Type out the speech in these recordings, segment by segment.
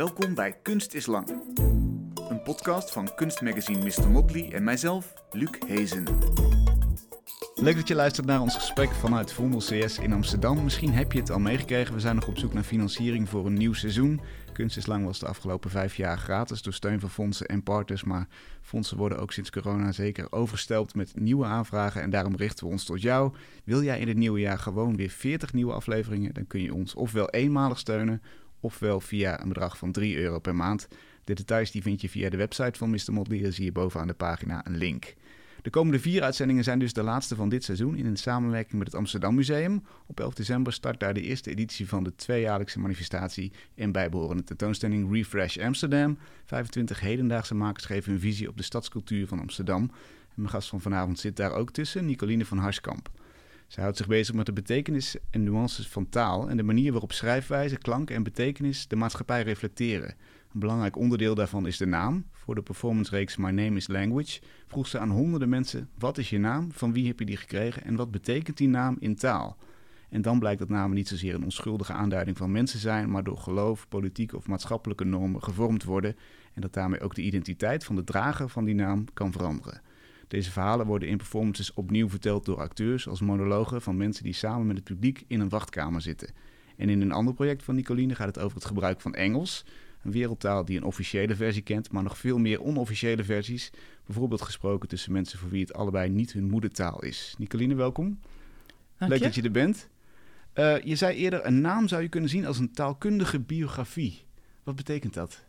Welkom bij Kunst is Lang. Een podcast van kunstmagazine Mr. Motley en mijzelf, Luc Hezen. Leuk dat je luistert naar ons gesprek vanuit Vondel CS in Amsterdam. Misschien heb je het al meegekregen. We zijn nog op zoek naar financiering voor een nieuw seizoen. Kunst is Lang was de afgelopen vijf jaar gratis door steun van fondsen en partners. Maar fondsen worden ook sinds corona zeker overstelpt met nieuwe aanvragen. En daarom richten we ons tot jou. Wil jij in het nieuwe jaar gewoon weer 40 nieuwe afleveringen? Dan kun je ons ofwel eenmalig steunen ofwel via een bedrag van 3 euro per maand. De details die vind je via de website van Mr. Motley. Zie je bovenaan de pagina een link. De komende vier uitzendingen zijn dus de laatste van dit seizoen in een samenwerking met het Amsterdam Museum. Op 11 december start daar de eerste editie van de tweejaarlijkse manifestatie en bijbehorende tentoonstelling Refresh Amsterdam. 25 hedendaagse makers geven hun visie op de stadscultuur van Amsterdam. En mijn gast van vanavond zit daar ook tussen, Nicoline van Harskamp. Zij houdt zich bezig met de betekenis en nuances van taal en de manier waarop schrijfwijze, klank en betekenis de maatschappij reflecteren. Een belangrijk onderdeel daarvan is de naam. Voor de performancereeks My Name is Language vroeg ze aan honderden mensen: wat is je naam, van wie heb je die gekregen en wat betekent die naam in taal? En dan blijkt dat namen niet zozeer een onschuldige aanduiding van mensen zijn, maar door geloof, politieke of maatschappelijke normen gevormd worden en dat daarmee ook de identiteit van de drager van die naam kan veranderen. Deze verhalen worden in performances opnieuw verteld door acteurs als monologen van mensen die samen met het publiek in een wachtkamer zitten. En in een ander project van Nicoline gaat het over het gebruik van Engels, een wereldtaal die een officiële versie kent, maar nog veel meer onofficiële versies. Bijvoorbeeld gesproken tussen mensen voor wie het allebei niet hun moedertaal is. Nicoline, welkom. Dank Leuk je. dat je er bent. Uh, je zei eerder, een naam zou je kunnen zien als een taalkundige biografie. Wat betekent dat?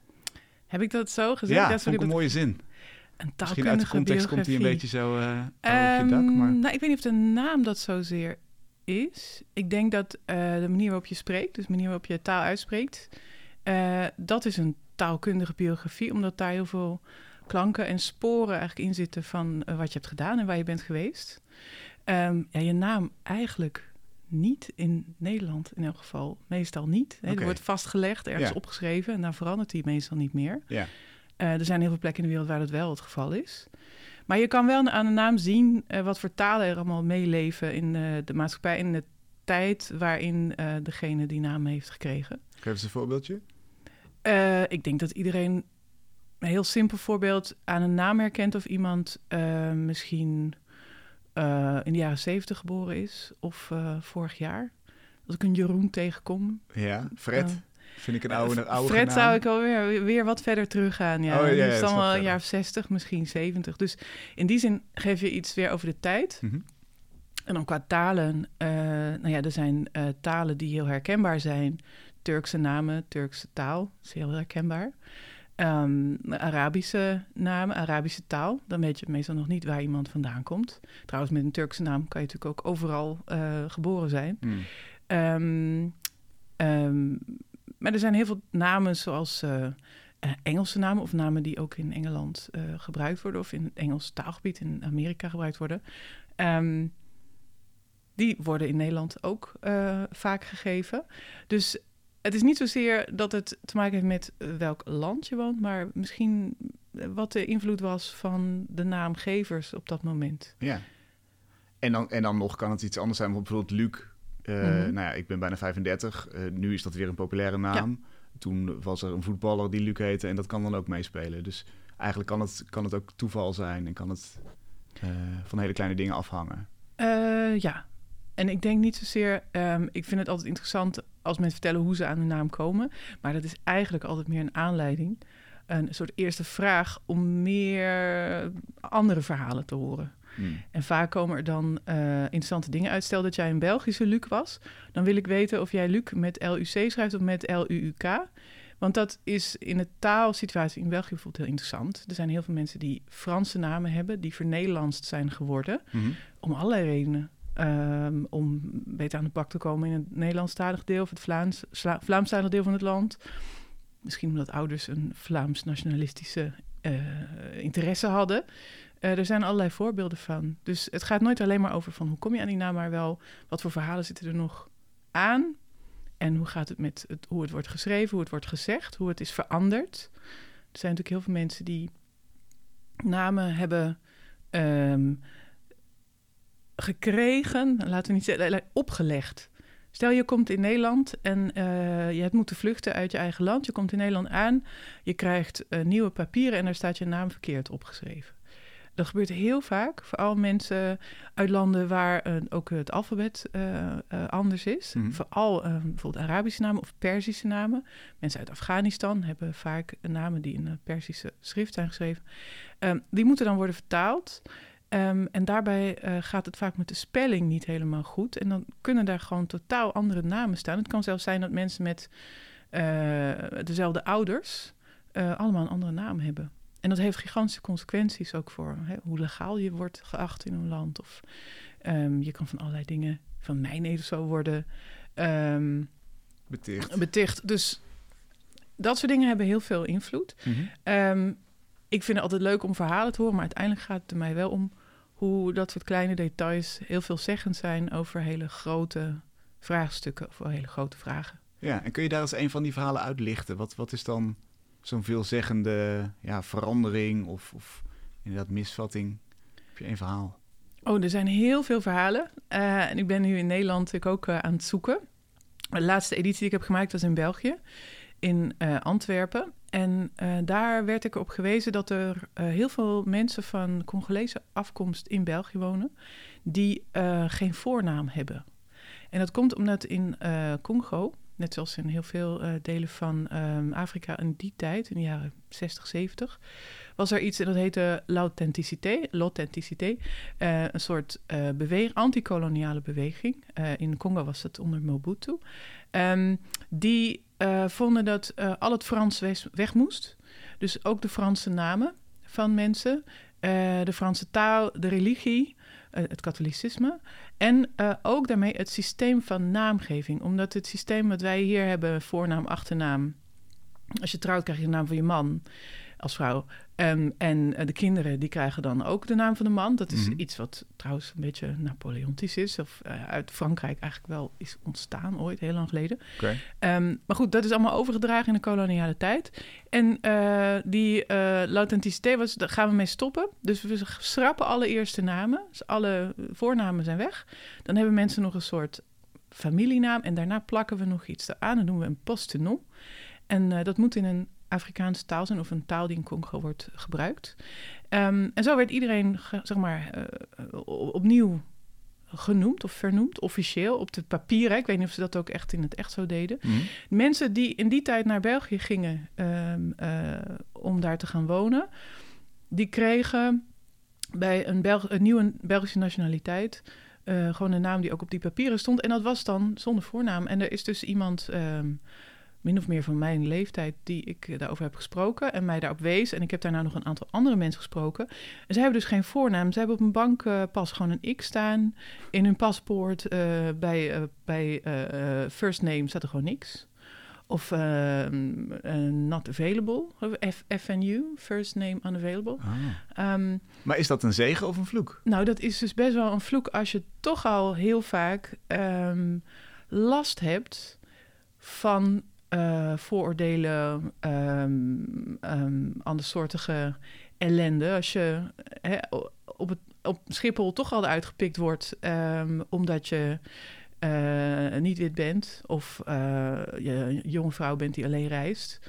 Heb ik dat zo gezegd? Ja, dat vond ik een mooie zin. Een Misschien uit de context komt hij een beetje zo uh, um, op je dak. Maar... Nou, ik weet niet of de naam dat zozeer is. Ik denk dat uh, de manier waarop je spreekt, dus de manier waarop je taal uitspreekt, uh, dat is een taalkundige biografie, omdat daar heel veel klanken en sporen eigenlijk in zitten van uh, wat je hebt gedaan en waar je bent geweest. Um, ja, je naam eigenlijk niet in Nederland in elk geval. Meestal niet. Hè. Wordt vastgelegd, ergens Ja. opgeschreven en dan verandert die meestal niet meer. Ja. Uh, er zijn heel veel plekken in de wereld waar dat wel het geval is. Maar je kan wel aan de naam zien uh, wat voor talen er allemaal meeleven in uh, de maatschappij, in de tijd waarin degene die naam heeft gekregen. Geef eens een voorbeeldje. Ik denk dat iedereen een heel simpel voorbeeld aan een naam herkent of iemand misschien in de jaren zeventig geboren is of vorig jaar. Als ik een Jeroen tegenkom. Ja, Fred. Vind ik een oude, oude Fred naam. zou ik alweer weer wat verder terug gaan. Ja, Oh, ja, is dan wel een jaar of 60, misschien 70. Dus in die zin geef je iets weer over de tijd. Mhm. En dan qua talen, uh, nou ja, er zijn uh, talen die heel herkenbaar zijn. Turkse namen, Turkse taal, is heel herkenbaar. Um, Arabische namen, Arabische taal, dan weet je meestal nog niet waar iemand vandaan komt. Trouwens, met een Turkse naam kan je natuurlijk ook overal uh, geboren zijn. Um, um, maar er zijn heel veel namen zoals uh, uh, Engelse namen of namen die ook in Engeland uh, gebruikt worden of in het Engels taalgebied in Amerika gebruikt worden. Um, die worden in Nederland ook vaak gegeven. Dus het is niet zozeer dat het te maken heeft met welk land je woont, maar misschien wat de invloed was van de naamgevers op dat moment. Ja. En dan, en dan nog kan het iets anders zijn, bijvoorbeeld Luc. Uh, Mhm. Nou ja, ik ben bijna 35. Uh, nu is dat weer een populaire naam. Toen was er een voetballer die Luc heette en dat kan dan ook meespelen. Dus eigenlijk kan het, kan het ook toeval zijn en kan het uh, van hele kleine dingen afhangen. Ja, en ik denk niet zozeer. Um, ik vind het altijd interessant als mensen vertellen hoe ze aan hun naam komen. Maar dat is eigenlijk altijd meer een aanleiding. Een soort eerste vraag om meer andere verhalen te horen. Hmm. En vaak komen er dan uh, interessante dingen uit. Stel dat jij een Belgische Luc was. Dan wil ik weten of jij Luc met L-U-C schrijft of met L-U-U-K. Want dat is in de taalsituatie in België bijvoorbeeld heel interessant. Er zijn heel veel mensen die Franse namen hebben, die vernederlandst zijn geworden. Mm -hmm. Om allerlei redenen. Um, om beter aan de bak te komen in het Nederlandstalig deel of het Vlaams, Vlaamstalig deel van het land. Misschien omdat ouders een Vlaams nationalistische uh, interesse hadden. Uh, er zijn allerlei voorbeelden van. Dus het gaat nooit alleen maar over van hoe kom je aan die naam, maar wel wat voor verhalen zitten er nog aan. En hoe gaat het met hoe het wordt geschreven, hoe het wordt gezegd, hoe het is veranderd. Er zijn natuurlijk heel veel mensen die namen hebben um, gekregen, laten we niet zeggen, opgelegd Stel je komt in Nederland en uh, je hebt moeten vluchten uit je eigen land. Je komt in Nederland aan, je krijgt uh, nieuwe papieren en daar staat je naam verkeerd opgeschreven. Dat gebeurt heel vaak, vooral mensen uit landen waar uh, ook het alfabet anders is. Mm. Vooral bijvoorbeeld Arabische namen of Perzische namen. Mensen uit Afghanistan hebben vaak namen die in een Perzische schrift zijn geschreven. Ehm, die moeten dan worden vertaald. Um, en daarbij uh, gaat het vaak met de spelling niet helemaal goed. En dan kunnen daar gewoon totaal andere namen staan. Het kan zelfs zijn dat mensen met uh, dezelfde ouders uh, allemaal een andere naam hebben. En dat heeft gigantische consequenties ook voor hè, hoe legaal je wordt geacht in een land. Of um, je kan van allerlei dingen van mijn of zo worden um, beticht. beticht. Dus dat soort dingen hebben heel veel invloed. Mm -hmm. ik vind het altijd leuk om verhalen te horen, maar uiteindelijk gaat het er mij wel om hoe dat soort kleine details heel veelzeggend zijn over hele grote vraagstukken of hele grote vragen. Ja, en kun je daar eens een van die verhalen uitlichten? Wat, wat is dan zo'n veelzeggende ja, verandering of, of inderdaad misvatting? Heb je één verhaal? Oh, er zijn heel veel verhalen. Uh, en ik ben nu in Nederland ik ook uh, aan het zoeken. De laatste editie die ik heb gemaakt was in België, in uh, Antwerpen. En daar werd ik op gewezen dat er heel veel mensen van Congolese afkomst in België wonen, die geen voornaam hebben. En dat komt omdat in Congo, net zoals in heel veel delen van um, Afrika in die tijd, in de jaren 60, 70, was er iets en dat heette l'authenticité, l'authenticité, een soort beweging, antikoloniale beweging. in Congo was het onder Mobutu. Um, die uh, vonden dat uh, al het Frans weg, moest. Dus ook de Franse namen van mensen, uh, de Franse taal, de religie, het katholicisme. En ook daarmee het systeem van naamgeving. Omdat het systeem wat wij hier hebben, voornaam, achternaam. Als je trouwt, krijg je de naam van je man als vrouw. Um, en uh, de kinderen die krijgen dan ook de naam van de man. Dat is mm -hmm. iets wat trouwens een beetje Napoleontisch is. Of uh, uit Frankrijk eigenlijk wel is ontstaan ooit, heel lang geleden. Okay. Um, maar goed, dat is allemaal overgedragen in de koloniale tijd. En uh, die l'authenticiteit was, daar gaan we mee stoppen. Dus we schrappen alle eerste namen. Dus alle voornamen zijn weg. Dan hebben mensen nog een soort familienaam. En daarna plakken we nog iets aan. Dan doen we een postnom. En dat moet in een Afrikaanse taal zijn of een taal die in Congo wordt gebruikt. Um, en zo werd iedereen, zeg maar, uh, opnieuw genoemd of vernoemd, officieel, op het papier. Ik weet niet of ze dat ook echt in het echt zo deden. Mhm. Mensen die in die tijd naar België gingen um, uh, om daar te gaan wonen, die kregen bij een, Belg een nieuwe Belgische nationaliteit uh, gewoon een naam die ook op die papieren stond. En dat was dan zonder voornaam. En er is dus iemand... Um, min of meer van mijn leeftijd die ik daarover heb gesproken en mij daarop wees. En ik heb daarna nog een aantal andere mensen gesproken. En zij hebben dus geen voornaam. Ze hebben op een bankpas uh, gewoon een X staan. In hun paspoort uh, bij, uh, bij first name staat er gewoon niks. Of not available, F FNU, first name unavailable. Ah. Um, maar is dat een zegen of een vloek? Nou, dat is dus best wel een vloek als je toch al heel vaak um, last hebt van uh, vooroordelen, um, um, andersoortige ellende. Als je hè, op, het, op Schiphol toch al uitgepikt wordt um, omdat je uh, niet wit bent of uh, je een jonge vrouw bent die alleen reist.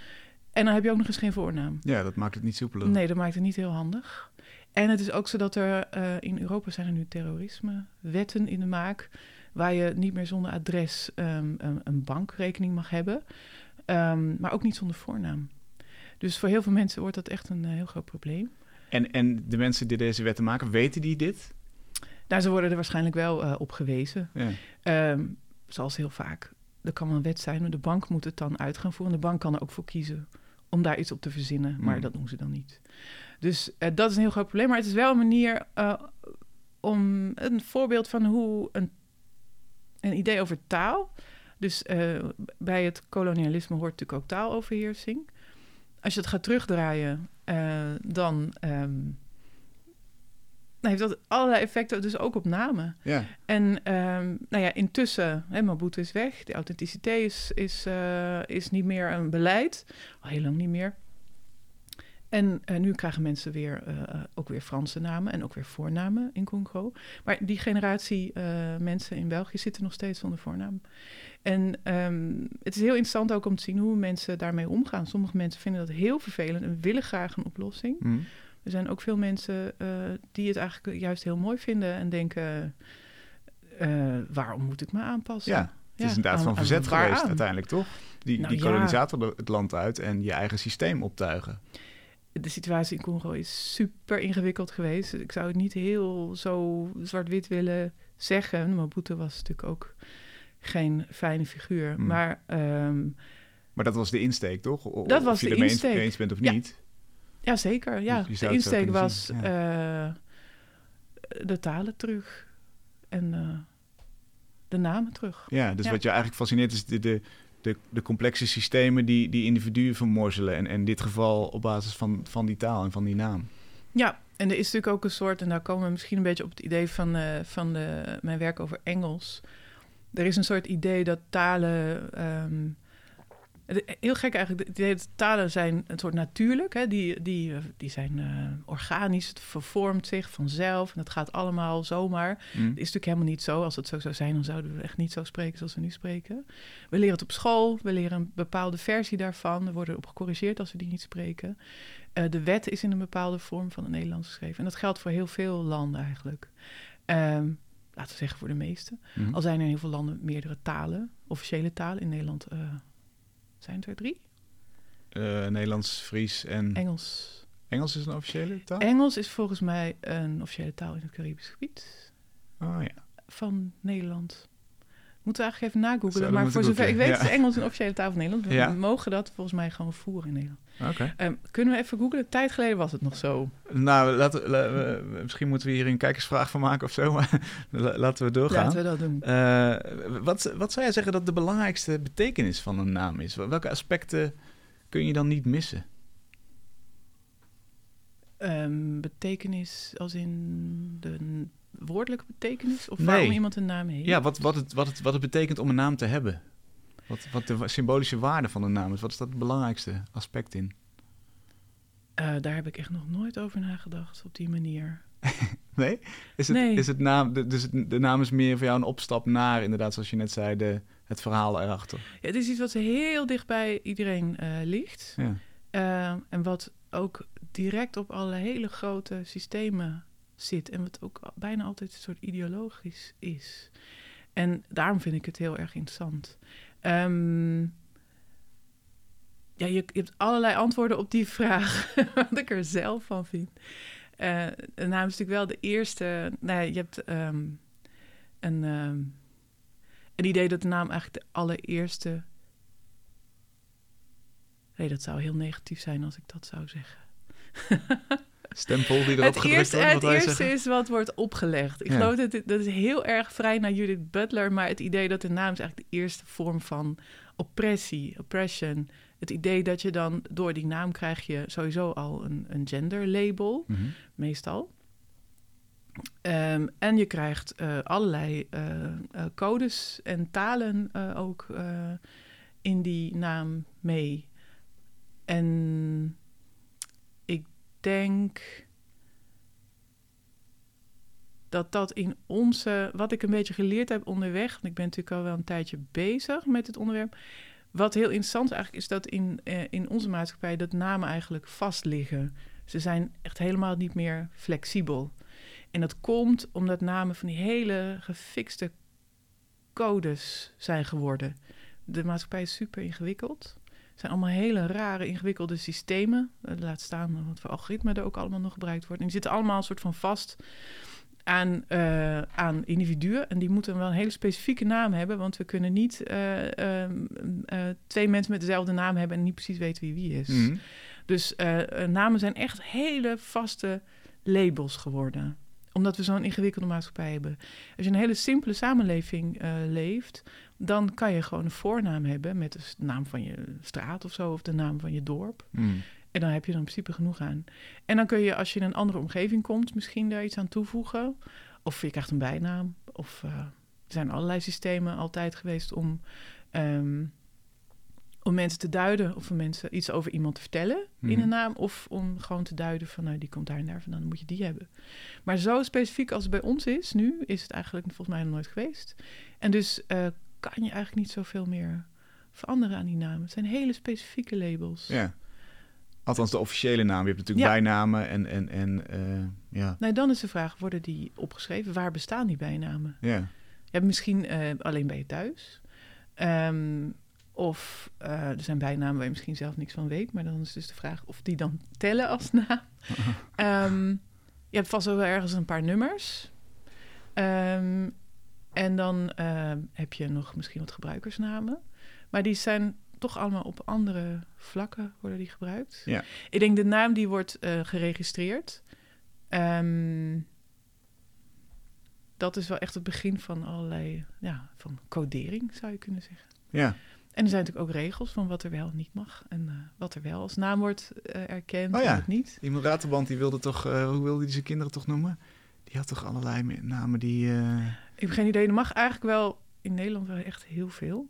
En dan heb je ook nog eens geen voornaam. Ja, dat maakt het niet soepeler. Nee, dat maakt het niet heel handig. En het is ook zo dat er in Europa zijn er nu terrorisme-wetten in de maak waar je niet meer zonder adres um, een, een, bankrekening mag hebben, um, maar ook niet zonder voornaam. Dus voor heel veel mensen wordt dat echt een uh, heel groot probleem. En, en de mensen die deze wetten maken, weten die dit? Nou, ze worden er waarschijnlijk wel uh, op gewezen. Ja. Um, zoals heel vaak. Er kan wel een wet zijn, maar de bank moet het dan uit gaan voeren. De bank kan er ook voor kiezen om daar iets op te verzinnen, maar mm. dat doen ze dan niet. Dus uh, dat is een heel groot probleem. Maar het is wel een manier om een voorbeeld van hoe een een idee over taal. Dus uh, bij het kolonialisme hoort natuurlijk ook taaloverheersing. Als je het gaat terugdraaien, uh, dan um, heeft dat allerlei effecten, dus ook op namen. Ja. En um, nou ja, intussen, hè, is weg, de authenticiteit is, is, uh, is niet meer een beleid, al heel lang niet meer. En uh, nu krijgen mensen weer, uh, ook weer Franse namen en ook weer voornamen in Congo. Maar die generatie uh, mensen in België zitten nog steeds zonder voornaam. En um, het is heel interessant ook om te zien hoe mensen daarmee omgaan. Sommige mensen vinden dat heel vervelend en willen graag een oplossing. Mm. Er zijn ook veel mensen die het eigenlijk juist heel mooi vinden en denken: waarom moet ik me aanpassen? Ja. Het is inderdaad van verzet geweest uiteindelijk, toch? Die, nou, die kolonisator ja. het land uit en je eigen systeem optuigen de situatie in Congo is super ingewikkeld geweest. Ik zou het niet heel zo zwart-wit willen zeggen. Mobutu was natuurlijk ook geen fijne figuur. Hmm. Maar, um, maar dat was de insteek, toch? O dat was of je de insteek. eens bent of niet. Ja, zeker. Ja. de insteek was ja. uh, de talen terug en uh, de namen terug. Ja, dus wat je eigenlijk fascineert is de, de, de, de complexe systemen die, die individuen vermorzelen. En, en in dit geval op basis van, van die taal en van die naam. Ja, en er is natuurlijk ook een soort, en daar komen we misschien een beetje op het idee van, uh, van de, mijn werk over Engels. Er is een soort idee dat talen um, Heel gek eigenlijk, de, de talen zijn een soort natuurlijk. Hè? Die, die, die zijn uh, organisch, het vervormt zich vanzelf. En het gaat allemaal zomaar. Mm. Het is natuurlijk helemaal niet zo. Als het zo zou zijn, dan zouden we echt niet zo spreken zoals we nu spreken. We leren het op school, we leren een bepaalde versie daarvan. We worden op gecorrigeerd als we die niet spreken. Uh, de wet is in een bepaalde vorm van het Nederlands geschreven. En dat geldt voor heel veel landen eigenlijk. Um, laten we zeggen voor de meeste. Mm. Al zijn er in heel veel landen meerdere talen, officiële talen. In Nederland... Uh, zijn het er drie? Uh, Nederlands, Fries en... Engels. Engels is een officiële taal? Engels is volgens mij een officiële taal in het Caribisch gebied. Oh ja. Van Nederland. Moeten we eigenlijk even nagoogelen. Maar voor zover ik weet is Engels een officiële taal van Nederland. We ja. mogen dat volgens mij gewoon voeren in Nederland. Um, kunnen we even googelen? Tijd geleden was het nog zo. Nou, laten, we, misschien moeten we hier een kijkersvraag van maken of zo. laten we doorgaan. Laten we dat doen. Uh, wat, wat zou jij zeggen dat de belangrijkste betekenis van een naam is? Welke aspecten kun je dan niet missen? Um, betekenis als in de woordelijke betekenis? Of waarom iemand een naam heeft? Ja, wat, wat, het, wat, het, wat het betekent om een naam te hebben. Wat, wat de symbolische waarde van een naam is. Wat is dat het belangrijkste aspect in? Uh, daar heb ik echt nog nooit over nagedacht op die manier. nee? Is het, nee. Is het naam, de, dus de naam is meer voor jou een opstap naar, inderdaad, zoals je net zei, de, het verhaal erachter? Ja, het is iets wat heel dicht bij iedereen uh, ligt. Ja. Uh, en wat ook direct op alle hele grote systemen zit. En wat ook bijna altijd een soort ideologisch is. En daarom vind ik het heel erg interessant. Um, ja, je, hebt allerlei antwoorden op die vraag, wat ik er zelf van vind. De naam is natuurlijk wel de eerste. Nou, je hebt um, een, um, een idee dat de naam eigenlijk de allereerste. Nee, dat zou heel negatief zijn als ik dat zou zeggen. stempel die erop het eerste, wordt? Het eerste is wat wordt opgelegd. Ik geloof dat dat is heel erg vrij naar Judith Butler, maar het idee dat de naam is eigenlijk de eerste vorm van oppressie, oppression. Het idee dat je dan door die naam krijg je sowieso al een, een gender label, mm -hmm. meestal. Um, en je krijgt uh, allerlei uh, uh, codes en talen ook in die naam mee. En denk dat dat in onze, wat ik een beetje geleerd heb onderweg, want ik ben natuurlijk al wel een tijdje bezig met het onderwerp. Wat heel interessant eigenlijk is dat in, eh, in onze maatschappij dat namen eigenlijk vast liggen. Ze zijn echt helemaal niet meer flexibel. En dat komt omdat namen van die hele gefixte codes zijn geworden. De maatschappij is super ingewikkeld zijn allemaal hele rare, ingewikkelde systemen. Uh, laat staan wat voor algoritmen er ook allemaal nog gebruikt wordt. En die zitten allemaal een soort van vast aan, uh, aan individuen. En die moeten wel een hele specifieke naam hebben. Want we kunnen niet uh, twee mensen met dezelfde naam hebben en niet precies weten wie wie is. Mm. Dus namen zijn echt hele vaste labels geworden omdat we zo'n ingewikkelde maatschappij hebben. Als je een hele simpele samenleving leeft, dan kan je gewoon een voornaam hebben met de naam van je straat of zo, of de naam van je dorp. Mm. En dan heb je er in principe genoeg aan. En dan kun je, als je in een andere omgeving komt, misschien daar iets aan toevoegen. Of je krijgt een bijnaam. Of uh, er zijn allerlei systemen altijd geweest om, um, om mensen te duiden of om mensen iets over iemand te vertellen in Mhm. een naam. Of om gewoon te duiden van nou, die komt daar en daar vandaan, dan moet je die hebben. Maar zo specifiek als het bij ons is nu, is het eigenlijk volgens mij nog nooit geweest. En dus eh, kan je eigenlijk niet zoveel meer veranderen aan die namen. Het zijn hele specifieke labels. Ja. Althans, de officiële naam. Je hebt natuurlijk Ja. bijnamen en, en, en eh, ja. Nou, dan is de vraag, worden die opgeschreven? Waar bestaan die bijnamen? ja. Je hebt misschien eh, alleen bij je thuis. Ehm, of eh, er zijn bijnamen waar je misschien zelf niks van weet. Maar dan is dus de vraag of die dan tellen als naam. Ehm, je hebt vast wel ergens een paar nummers. Ehm, en dan ehm, heb je nog misschien wat gebruikersnamen. Maar die zijn toch allemaal op andere vlakken worden die gebruikt. Ja. Ik denk de naam die wordt eh, geregistreerd. Ehm, dat is wel echt het begin van allerlei, ja, van codering zou je kunnen zeggen. ja. En er zijn natuurlijk ook regels van wat er wel en niet mag. En eh, wat er wel als naam wordt eh, erkend Oh en ja. wat niet. Iemand Raterband, die wilde toch, eh, hoe wilde hij zijn kinderen toch noemen? Die had toch allerlei me- namen die... Ik heb geen idee. Er mag eigenlijk wel in Nederland wel echt heel veel.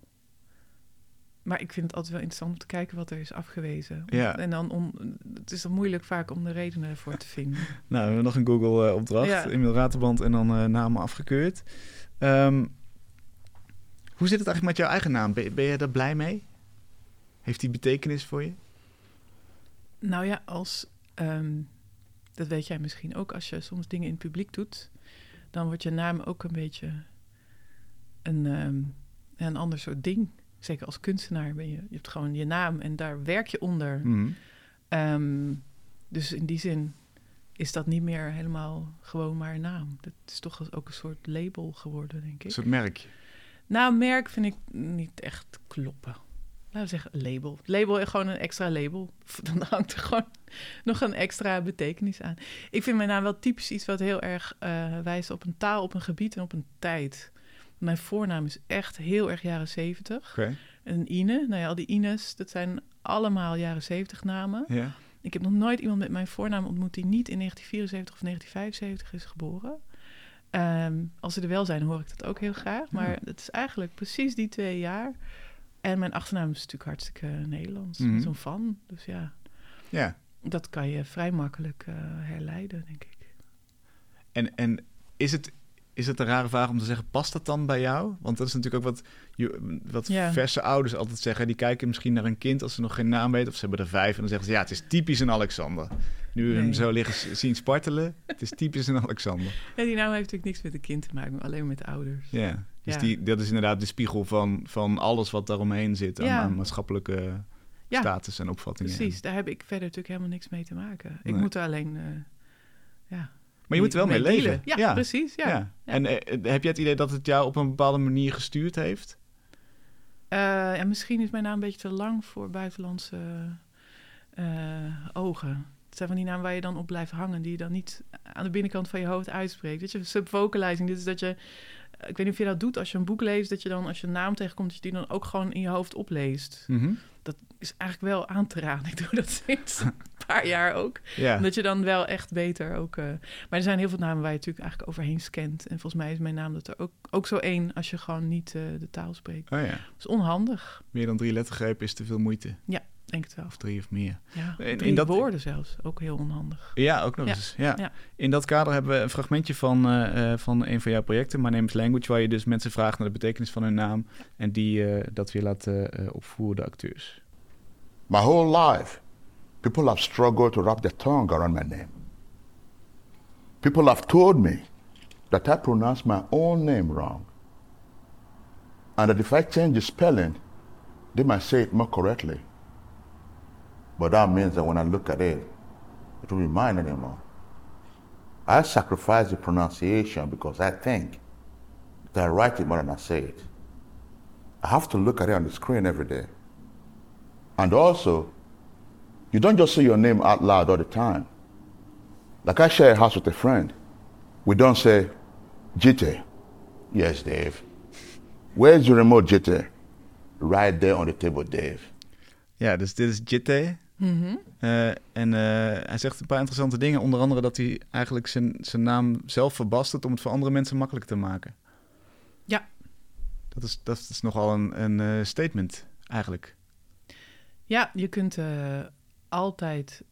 Maar ik vind het altijd wel interessant om te kijken wat er is afgewezen. Ja. En dan om, het is dan moeilijk vaak om de redenen ervoor te vinden. Nou, we hebben nog een Google-opdracht. Ja. Emiel Raterband en dan eh, namen afgekeurd. Ehm, hoe zit het eigenlijk met jouw eigen naam? Ben, ben je daar blij mee? Heeft die betekenis voor je? Nou ja, als, ehm, dat weet jij misschien ook, als je soms dingen in het publiek doet, dan wordt je naam ook een beetje een, ehm, een ander soort ding. Zeker als kunstenaar ben je, je hebt gewoon je naam en daar werk je onder. Mhm. Ehm, dus in die zin is dat niet meer helemaal gewoon maar een naam. Dat is toch ook een soort label geworden, denk Een ik. soort merk. Nou, merk vind ik niet echt kloppen. Laten we zeggen label. Label is gewoon een extra label. Dan hangt er gewoon nog een extra betekenis aan. Ik vind mijn naam wel typisch iets wat heel erg eh, wijst op een taal, op een gebied en op een tijd. Mijn voornaam is echt heel erg jaren zeventig. Oké. Een Ine, nou ja, al die Ines, dat zijn allemaal jaren zeventig namen. Ja. Ik heb nog nooit iemand met mijn voornaam ontmoet die niet in 1974 of 1975 is geboren. Ehm, als ze er wel zijn, hoor ik dat ook heel graag. Maar het is eigenlijk precies die twee jaar. En mijn achternaam is natuurlijk hartstikke Nederlands. Mhm. Zo'n van. Dus ja, Ja. dat kan je vrij makkelijk eh, herleiden, denk ik. En, en is, het, is het een rare vraag om te zeggen, past dat dan bij jou? Want dat is natuurlijk ook wat, je, wat verse ouders altijd zeggen. Die kijken misschien naar een kind als ze nog geen naam weten. Of ze hebben er vijf en dan zeggen ze, ja, het is typisch een Alexander. Nu we hem Nee. zo liggen zien spartelen, het is typisch een Alexander. Ja, die naam heeft natuurlijk niks met een kind te maken, maar alleen met de ouders. Ja, dus Ja. Die, dat is inderdaad de spiegel van, van alles wat daaromheen zit aan, Ja. aan maatschappelijke Ja. status en opvattingen. Precies, daar heb ik verder natuurlijk helemaal niks mee te maken. Ik Nee. moet er alleen, eh, ja... Maar je moet er wel mee dealen. leven. Ja, precies, ja. Ja. En eh, heb jij het idee dat het jou op een bepaalde manier gestuurd heeft? Eh, ja, misschien is mijn naam een beetje te lang voor buitenlandse eh, ogen. Het zijn van die namen waar je dan op blijft hangen, die je dan niet aan de binnenkant van je hoofd uitspreekt. Weet je, subvocalizing, dit is dat je, ik weet niet of je dat doet als je een boek leest, dat je dan als je een naam tegenkomt, dat je die dan ook gewoon in je hoofd opleest. Mhm. Dat is eigenlijk wel aan te raden. Ik doe dat sinds een paar jaar ook. Ja. Dat je dan wel echt beter ook. eh, maar er zijn heel veel namen waar je natuurlijk eigenlijk overheen scant. En volgens mij is mijn naam dat er ook, ook zo één als je gewoon niet eh, de taal spreekt. Oh ja. Dat is onhandig. Meer dan drie lettergrepen is te veel moeite. Denk het wel. Of drie of meer. Ja, In- dat- woorden zelfs. Ook heel onhandig. Ja, ook nog Ja, eens. Ja. ja. In dat kader hebben we een fragmentje van, eh, van een van jouw projecten, My Name is Language, waar je dus mensen vraagt naar de betekenis van hun naam en die dat weer laat opvoeren, de acteurs. My whole life, people have struggled to wrap their tongue around my name. People have told me that I pronounce my own name wrong. And that if I change the spelling, they might say it more correctly. But that means that when I look at it, it will be mine anymore. I sacrifice the pronunciation because I think that I write it more than I say it. I have to look at it on the screen every day. And also, you don't just say your name out loud all the time. Like I share a house with a friend. We don't say, Jite. Yes, Dave. Where's your remote, Jite? Right there on the table, Dave. Ja, dus dit is Jitte. Mhm. Eh, en eh, hij zegt een paar interessante dingen. Onder andere dat hij eigenlijk zijn, zijn naam zelf verbastert om het voor andere mensen makkelijk te maken. Ja. Dat is, dat is nogal een, een eh, statement, eigenlijk. Ja, je kunt uh, altijd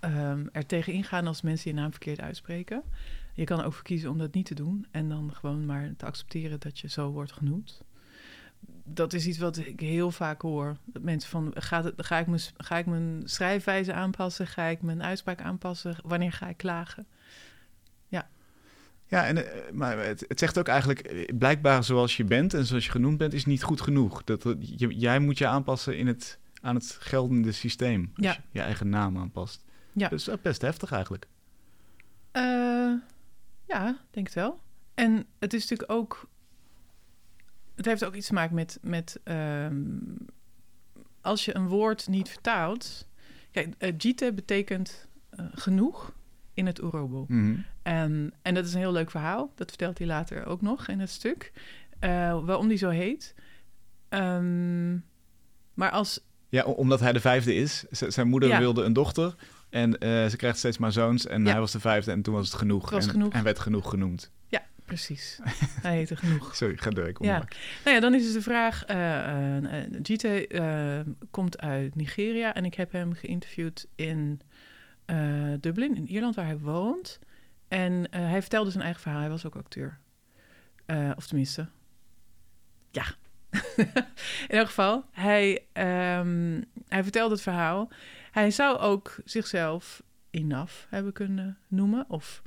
um, er tegen ingaan als mensen je naam verkeerd uitspreken. Je kan ook verkiezen om dat niet te doen en dan gewoon maar te accepteren dat je zo wordt genoemd. Dat is iets wat ik heel vaak hoor. Dat mensen van, het, ga, ik mijn, ga ik mijn schrijfwijze aanpassen? Ga ik mijn uitspraak aanpassen? Wanneer ga ik klagen? Ja. En, eh, maar het, het, zegt ook eigenlijk, eh, blijkbaar zoals je bent en zoals je genoemd bent, is niet goed genoeg. Dat, je, jij moet je aanpassen in het, aan het geldende systeem. Als ja. je je eigen naam aanpast. Ja. Dus best heftig eigenlijk. Uh, ja, denk het wel. En het is natuurlijk ook. Het heeft ook iets te maken met. met um, als je een woord niet vertaalt. Kijk, uh, jite betekent genoeg in het Urobo. Mm -hmm. en, en dat is een heel leuk verhaal. Dat vertelt hij later ook nog in het stuk. waarom die zo heet. Um, maar als. Ja, omdat hij de vijfde is. Z zijn moeder Ja. wilde een dochter. En uh, ze krijgt steeds maar zoons. En Ja. hij was de vijfde en toen was het genoeg. Was en, genoeg. en werd genoeg genoemd. Ja, precies. hij heette genoeg. Sorry, ga door. Ik Ja. Nou ja, dan is dus de vraag... eh eh, Jite eh, komt uit Nigeria en ik heb hem geïnterviewd in eh, Dublin, in Ierland, waar hij woont. En eh, hij vertelde zijn eigen verhaal. Hij was ook acteur. Eh, of tenminste, ja. in elk geval, hij, ehm, hij vertelde het verhaal. Hij zou ook zichzelf enough hebben kunnen noemen, of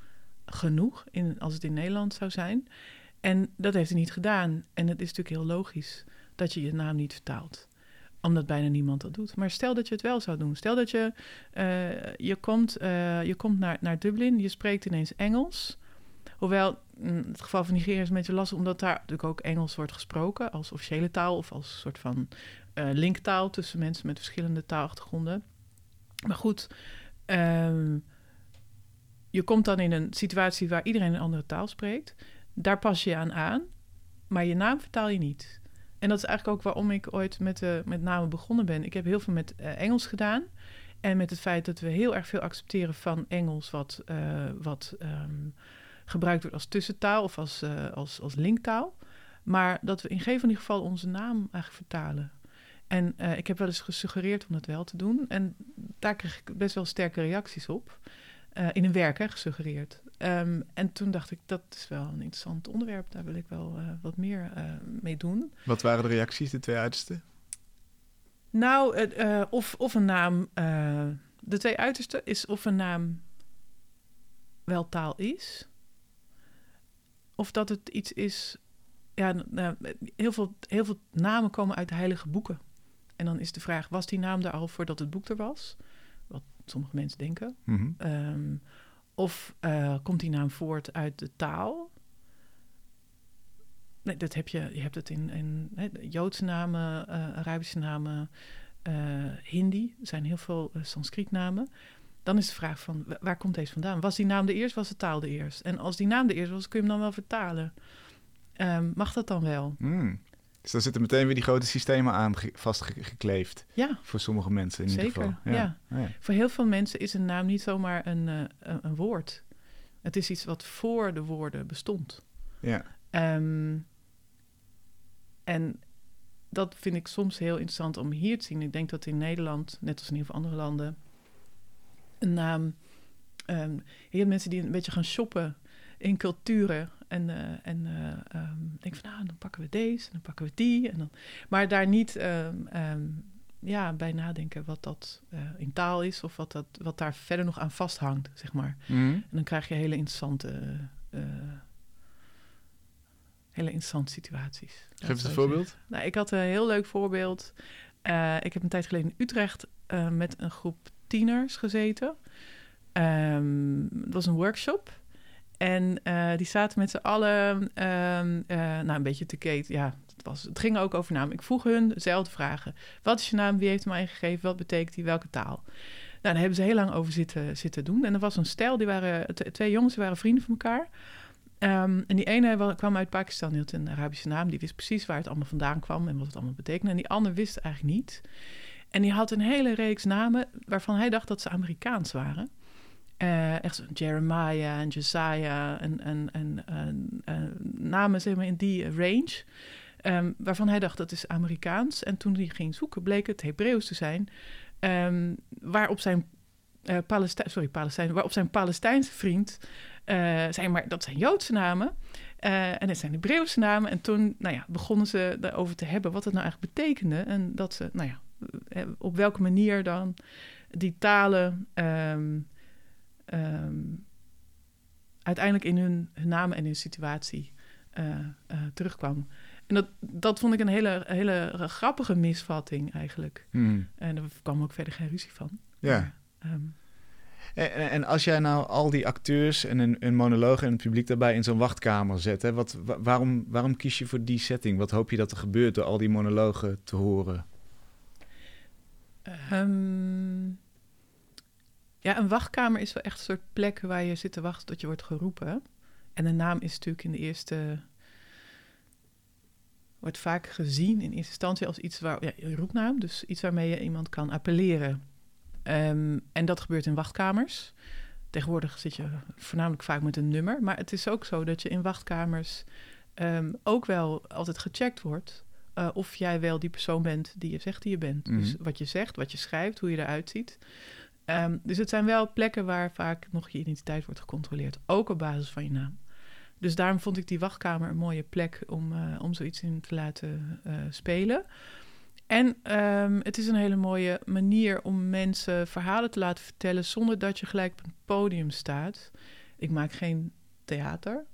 genoeg, in, als het in Nederland zou zijn. En dat heeft hij niet gedaan. En het is natuurlijk heel logisch dat je je naam niet vertaalt. Omdat bijna niemand dat doet. Maar stel dat je het wel zou doen. Stel dat je, eh, je komt, eh, je komt naar, naar Dublin, je spreekt ineens Engels. Hoewel, in het geval van Nigeria is een beetje lastig, omdat daar natuurlijk ook Engels wordt gesproken als officiële taal of als soort van eh, linktaal tussen mensen met verschillende taalachtergronden. Maar goed, ehm, je komt dan in een situatie waar iedereen een andere taal spreekt. Daar pas je aan aan, maar je naam vertaal je niet. En dat is eigenlijk ook waarom ik ooit met, de, met namen begonnen ben. Ik heb heel veel met eh, Engels gedaan. En met het feit dat we heel erg veel accepteren van Engels, wat, eh, wat ehm, gebruikt wordt als tussentaal of als, als, als linktaal. Maar dat we in geen van die gevallen onze naam eigenlijk vertalen. En ik heb wel eens gesuggereerd om dat wel te doen. En daar kreeg ik best wel sterke reacties op. In een werk, hè, gesuggereerd. Ehm, en toen dacht ik, dat is wel een interessant onderwerp. Daar wil ik wel eh, wat meer eh, mee doen. Wat waren de reacties, de twee uiterste? Nou, eh, of, of een naam... de twee uitersten is of een naam wel taal is... of dat het iets is... Ja, nou, heel, veel, heel veel namen komen uit heilige boeken. En dan is de vraag, was die naam er al voordat het boek er was? Wat sommige mensen denken. Ehm, of eh, komt die naam voort uit de taal? Nee, dat heb je. Je hebt het in, in Joodse namen, eh, Arabische namen, eh, Hindi. Er zijn heel veel uh, Sanskrietnamen. Dan is de vraag van, wa- waar komt deze vandaan? Was die naam de eerst, was de taal de eerst? En als die naam de eerst was, kun je hem dan wel vertalen. Ehm, mag dat dan wel? Mm. Dus daar zitten meteen weer die grote systemen aan ge- vastgekleefd. Ja, Voor sommige mensen in Zeker, ieder geval. ja. Oh ja. voor heel veel mensen is een naam niet zomaar een, eh, een, woord. Het is iets wat voor de woorden bestond. ja. Ehm, en dat vind ik soms heel interessant om hier te zien. Ik denk dat in Nederland, net als in heel veel andere landen, een naam. je hebt mensen die een beetje gaan shoppen in culturen. En, eh en eh ehm, denken van, nou, dan pakken we deze en dan pakken we die. En dan, maar daar niet ehm, ehm, ja, bij nadenken wat dat eh, in taal is of wat, dat, wat daar verder nog aan vasthangt, zeg maar. Mhm. En dan krijg je hele interessante, hele interessante situaties. Geef eens een voorbeeld. zeggen. Nou, ik had een heel leuk voorbeeld. Ik heb een tijd geleden in Utrecht met een groep tieners gezeten. Het was een workshop. En eh, die zaten met z'n allen, ehm, eh, nou een beetje te keten. Ja, het, was, het ging ook over naam. Ik vroeg hun dezelfde vragen. Wat is je naam? Wie heeft hem ingegeven? Wat betekent die? Welke taal? Nou, daar hebben ze heel lang over zitten, zitten doen. En er was een stel, die waren, twee jongens, waren vrienden van elkaar. Ehm, en die ene wa- kwam uit Pakistan, die had een Arabische naam. Die wist precies waar het allemaal vandaan kwam en wat het allemaal betekende. En die ander wist eigenlijk niet. En die had een hele reeks namen waarvan hij dacht dat ze Amerikaans waren. Eh, echt Jeremiah en Josiah en, en, en, en, eh, namen zeg maar in die range. ehm, waarvan hij dacht dat is Amerikaans. En toen hij ging zoeken, bleek het Hebreeuws te zijn, um, waarop zijn uh, Palestijn, sorry, Palestijn, waarop zijn Palestijnse vriend uh, zei, maar dat zijn Joodse namen. Uh, en het zijn Hebreeuwse namen. En toen nou ja, begonnen ze erover te hebben wat het nou eigenlijk betekende. En dat ze, nou ja, op welke manier dan die talen um, um, uiteindelijk in hun, hun namen en hun situatie uh, uh, terugkwam. En dat, dat vond ik een hele, hele grappige misvatting eigenlijk. Hmm. En er kwam ook verder geen ruzie van. Ja. Maar, um, en, en, als jij nou al die acteurs en een, een monoloog en het publiek daarbij in zo'n wachtkamer zet, hè, wat, waarom, waarom kies je voor die setting? Wat hoop je dat er gebeurt door al die monologen te horen? Um, ja, een wachtkamer is wel echt een soort plek waar je zit te wachten tot je wordt geroepen. En de naam is natuurlijk in de eerste. wordt vaak gezien in eerste instantie als iets waar. Ja, een roepnaam, dus iets waarmee je iemand kan appelleren. Um, en dat gebeurt in wachtkamers. Tegenwoordig zit je voornamelijk vaak met een nummer. Maar het is ook zo dat je in wachtkamers um, ook wel altijd gecheckt wordt. Uh, of jij wel die persoon bent die je zegt die je bent. Mhm. Dus wat je zegt, wat je schrijft, hoe je eruit ziet. Um, dus het zijn wel plekken waar vaak nog je identiteit wordt gecontroleerd. Ook op basis van je naam. Dus daarom vond ik die wachtkamer een mooie plek om, uh, om zoiets in te laten uh, spelen. En um, het is een hele mooie manier om mensen verhalen te laten vertellen zonder dat je gelijk op een podium staat. Ik maak geen theater.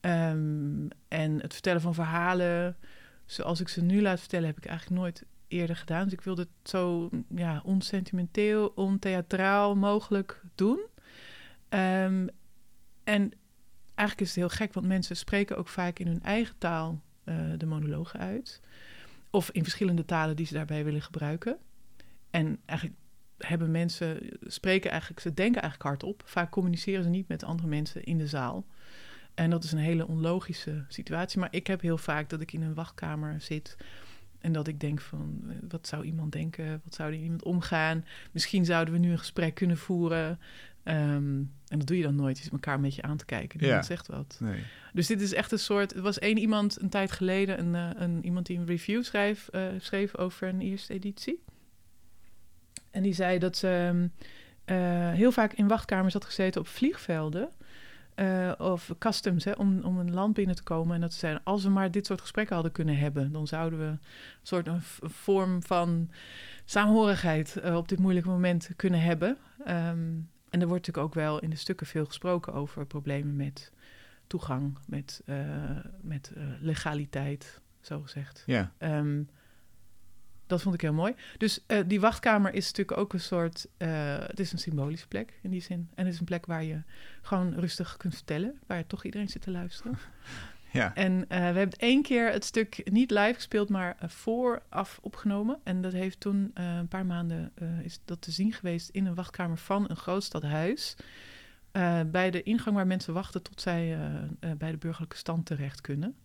Um, en het vertellen van verhalen, zoals ik ze nu laat vertellen, heb ik eigenlijk nooit eerder gedaan. Dus ik wilde het zo ja, onsentimenteel, ontheatraal mogelijk doen. Um, en eigenlijk is het heel gek, want mensen spreken ook vaak in hun eigen taal uh, de monologen uit. Of in verschillende talen die ze daarbij willen gebruiken. En eigenlijk hebben mensen, spreken eigenlijk, ze denken eigenlijk hardop. Vaak communiceren ze niet met andere mensen in de zaal. En dat is een hele onlogische situatie. Maar ik heb heel vaak dat ik in een wachtkamer zit en dat ik denk van, wat zou iemand denken? Wat zou er iemand omgaan? Misschien zouden we nu een gesprek kunnen voeren. Um, en dat doe je dan nooit. Zit elkaar een beetje aan te kijken. Niemand Ja. zegt wat. Nee. Dus dit is echt een soort... Er was één iemand een tijd geleden... Een, uh, een, iemand die een review schreef, uh, schreef over een eerste editie. En die zei dat ze uh, heel vaak in wachtkamers had gezeten op vliegvelden... Uh, of customs, hè, om, om een land binnen te komen. En dat ze zeiden, als we maar dit soort gesprekken hadden kunnen hebben... dan zouden we een soort een, een vorm van saamhorigheid uh, op dit moeilijke moment kunnen hebben. Um, en er wordt natuurlijk ook wel in de stukken veel gesproken over problemen met toegang, met, uh, met legaliteit, zo gezegd. Ja. Um, dat vond ik heel mooi. Dus uh, die wachtkamer is natuurlijk ook een soort... Uh, het is een symbolische plek in die zin. En het is een plek waar je gewoon rustig kunt vertellen. Waar toch iedereen zit te luisteren. Ja. En uh, we hebben één keer het stuk niet live gespeeld, maar vooraf opgenomen. En dat heeft toen een paar maanden is dat te zien geweest in een wachtkamer van een grootstadhuis. bij de ingang waar mensen wachten tot zij bij de burgerlijke stand terecht kunnen.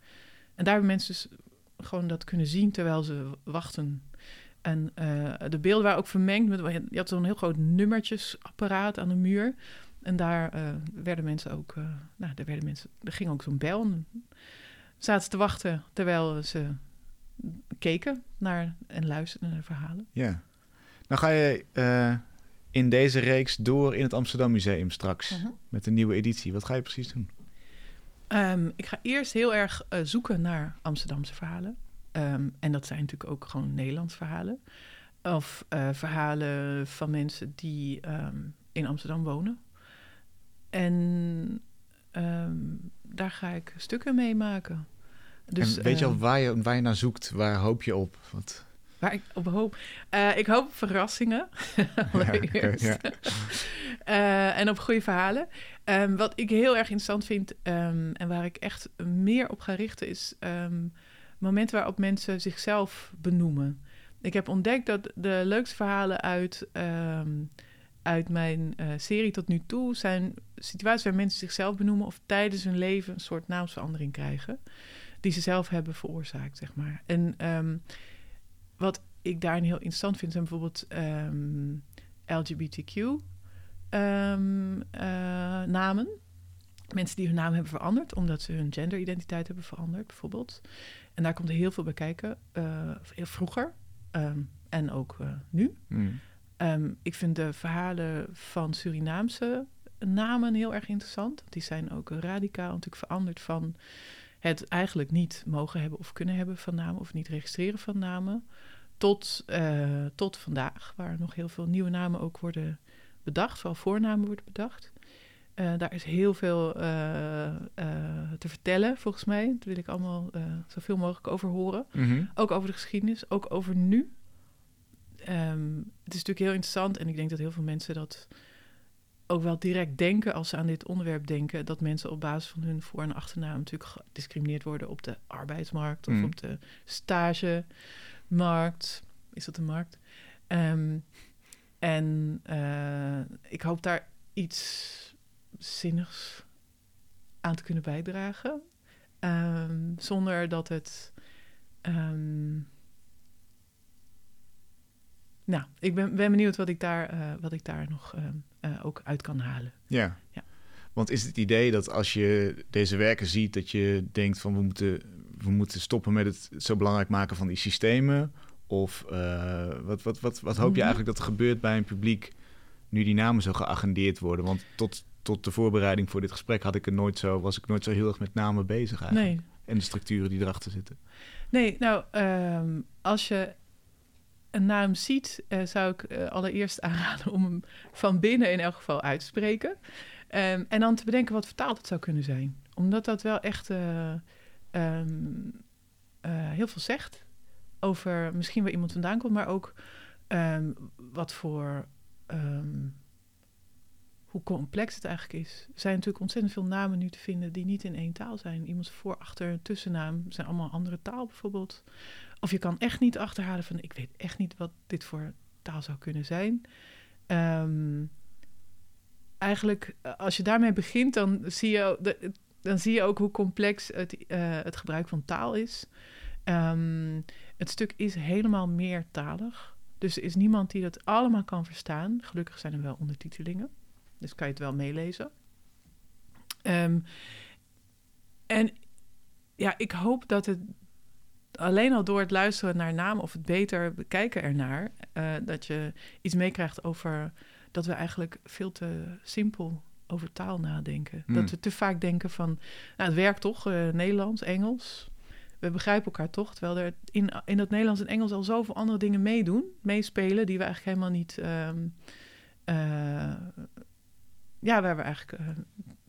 En daar hebben mensen dus gewoon dat kunnen zien terwijl ze wachten. En uh, de beelden waren ook vermengd met. Je had zo'n heel groot nummertjesapparaat aan de muur. En daar uh, werden mensen ook. Uh, nou, daar werden mensen. Er ging ook zo'n bel. En zaten ze te wachten terwijl ze keken naar en luisterden naar de verhalen. Ja. Nou ga je in deze reeks door in het Amsterdam Museum straks. Mhm. Met een nieuwe editie. Wat ga je precies doen? Um, ik ga eerst heel erg zoeken naar Amsterdamse verhalen. Um, en dat zijn natuurlijk ook gewoon Nederlands verhalen. Of uh, verhalen van mensen die um, in Amsterdam wonen. En daar ga ik stukken mee maken. Dus, en weet je al waar je, waar je naar zoekt? Waar hoop je op? Wat... Waar ik op hoop? Uh, ik hoop op verrassingen. allereerst. Ja, ja. uh, en op goede verhalen. Um, wat ik heel erg interessant vind um, en waar ik echt meer op ga richten, is um, momenten waarop mensen zichzelf benoemen. Ik heb ontdekt dat de leukste verhalen uit, uit mijn uh, serie tot nu toe zijn situaties waar mensen zichzelf benoemen of tijdens hun leven een soort naamsverandering krijgen. Die ze zelf hebben veroorzaakt, zeg maar. En wat ik daarin heel interessant vind, zijn bijvoorbeeld um, LGBTQ um, uh, namen. mensen die hun naam hebben veranderd, omdat ze hun genderidentiteit hebben veranderd, bijvoorbeeld. En daar komt er heel veel bij kijken, heel vroeger ehm, en ook uh, nu. Mm. Um, ik vind de verhalen van Surinaamse namen heel erg interessant. Die zijn ook radicaal natuurlijk veranderd van het eigenlijk niet mogen hebben of kunnen hebben van namen of niet registreren van namen. Tot, uh, tot vandaag, waar nog heel veel nieuwe namen ook worden bedacht, vooral voornamen worden bedacht. Uh, daar is heel veel uh, te vertellen, volgens mij. Daar wil ik allemaal zoveel mogelijk over horen. Mm -hmm. Ook over de geschiedenis, ook over nu. Um, het is natuurlijk heel interessant en ik denk dat heel veel mensen dat ook wel direct denken als ze aan dit onderwerp denken. Dat mensen op basis van hun voor- en achternaam natuurlijk gediscrimineerd worden op de arbeidsmarkt of Mm. op de stagemarkt. Is dat een markt? Um, en ik hoop daar iets zinnigs aan te kunnen bijdragen. Um, zonder dat het. Um, nou, ik ben, ben benieuwd wat ik daar, uh, wat ik daar nog uh, uh, ook uit kan halen. Ja. ja. Want is het idee dat als je deze werken ziet, dat je denkt van we moeten, we moeten stoppen met het zo belangrijk maken van die systemen? Of uh, wat, wat, wat, wat hoop je eigenlijk dat er gebeurt bij een publiek nu die namen zo geagendeerd worden? Want tot, tot de voorbereiding voor dit gesprek had ik er nooit zo, was ik nooit zo heel erg met namen bezig eigenlijk. Nee. En de structuren die erachter zitten. Nee, nou, um, als je een naam ziet, uh, zou ik uh, allereerst aanraden om hem van binnen in elk geval uit te spreken. Um, en dan te bedenken wat vertaald het zou kunnen zijn. Omdat dat wel echt uh, um, heel veel zegt over misschien waar iemand vandaan komt, maar ook wat voor. Hoe complex het eigenlijk is. Er zijn natuurlijk ontzettend veel namen nu te vinden die niet in één taal zijn. Iemands voor, achter, tussennaam zijn allemaal andere taal bijvoorbeeld. Of je kan echt niet achterhalen van ik weet echt niet wat dit voor taal zou kunnen zijn. Um, eigenlijk, als je daarmee begint, dan zie je, dan zie je ook hoe complex het, uh, het gebruik van taal is. Um, het stuk is helemaal meertalig. Dus er is niemand die dat allemaal kan verstaan. Gelukkig zijn er wel ondertitelingen. Dus kan je het wel meelezen. Um, en ja, ik hoop dat het alleen al door het luisteren naar namen of het beter bekijken ernaar, uh, dat je iets meekrijgt over dat we eigenlijk veel te simpel over taal nadenken. Hmm. Dat we te vaak denken van, nou, het werkt toch, uh, Nederlands, Engels we begrijpen elkaar toch. Terwijl er in, in dat Nederlands en Engels al zoveel andere dingen meedoen, meespelen, die we eigenlijk helemaal niet. Um, uh, ja, waar we eigenlijk uh,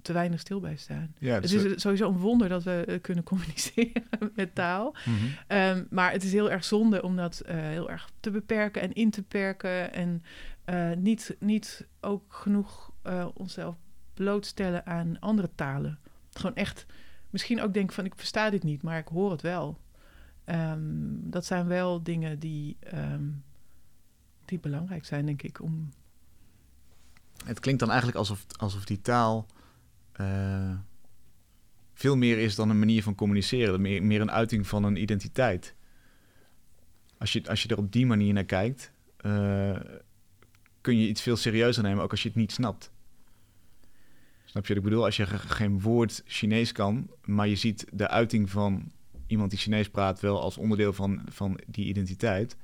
te weinig stil bij staan. Ja, dus het is sowieso een wonder dat we uh, kunnen communiceren met taal. Mm -hmm. um, maar het is heel erg zonde om dat uh, heel erg te beperken en in te perken. En niet, niet ook genoeg onszelf blootstellen aan andere talen. Gewoon echt misschien ook denken van ik versta dit niet, maar ik hoor het wel. Um, dat zijn wel dingen die, um, die belangrijk zijn, denk ik. Om... Het klinkt dan eigenlijk alsof, alsof die taal uh, veel meer is dan een manier van communiceren, meer, meer een uiting van een identiteit. Als je, als je er op die manier naar kijkt, uh, kun je iets veel serieuzer nemen, ook als je het niet snapt. Snap je wat ik bedoel? Als je geen woord Chinees kan, maar je ziet de uiting van iemand die Chinees praat wel als onderdeel van, van die identiteit,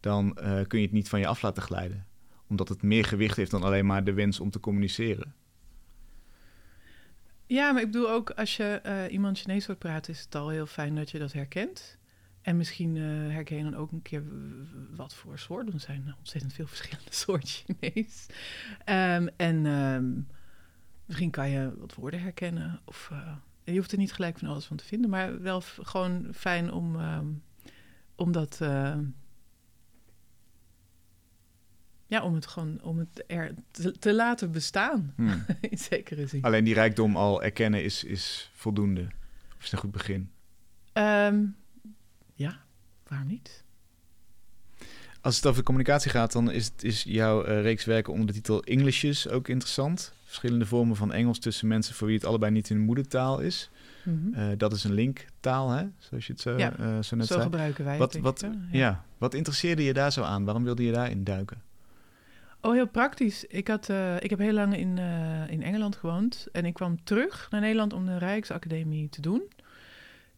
dan uh, kun je het niet van je af laten glijden. Omdat het meer gewicht heeft dan alleen maar de wens om te communiceren. Ja, maar ik bedoel ook als je uh, iemand Chinees hoort praten, is het al heel fijn dat je dat herkent. En misschien uh, herken je dan ook een keer wat voor soorten. Er zijn ontzettend veel verschillende soorten Chinees. Um, en um, misschien kan je wat woorden herkennen. Of uh, je hoeft er niet gelijk van alles van te vinden. Maar wel gewoon fijn om, um, om dat. Ja, om het gewoon om het er te, te laten bestaan. Hmm. In zekere zin. Alleen die rijkdom al erkennen is, is voldoende. Of is een goed begin. Um, ja, waarom niet? Als het over communicatie gaat, dan is, het, is jouw uh, reeks werken onder de titel Englishes ook interessant. Verschillende vormen van Engels tussen mensen voor wie het allebei niet hun moedertaal is. Mm -hmm. uh, dat is een linktaal, hè? zoals je het zo, ja, uh, zo net zo zei. gebruiken wij wat, het, wat, ik, ja. ja. wat interesseerde je daar zo aan? Waarom wilde je daarin duiken? Oh, heel praktisch. Ik, had, eh, ik heb heel lang in, eh, in Engeland gewoond. En ik kwam terug naar Nederland om de Rijksacademie te doen.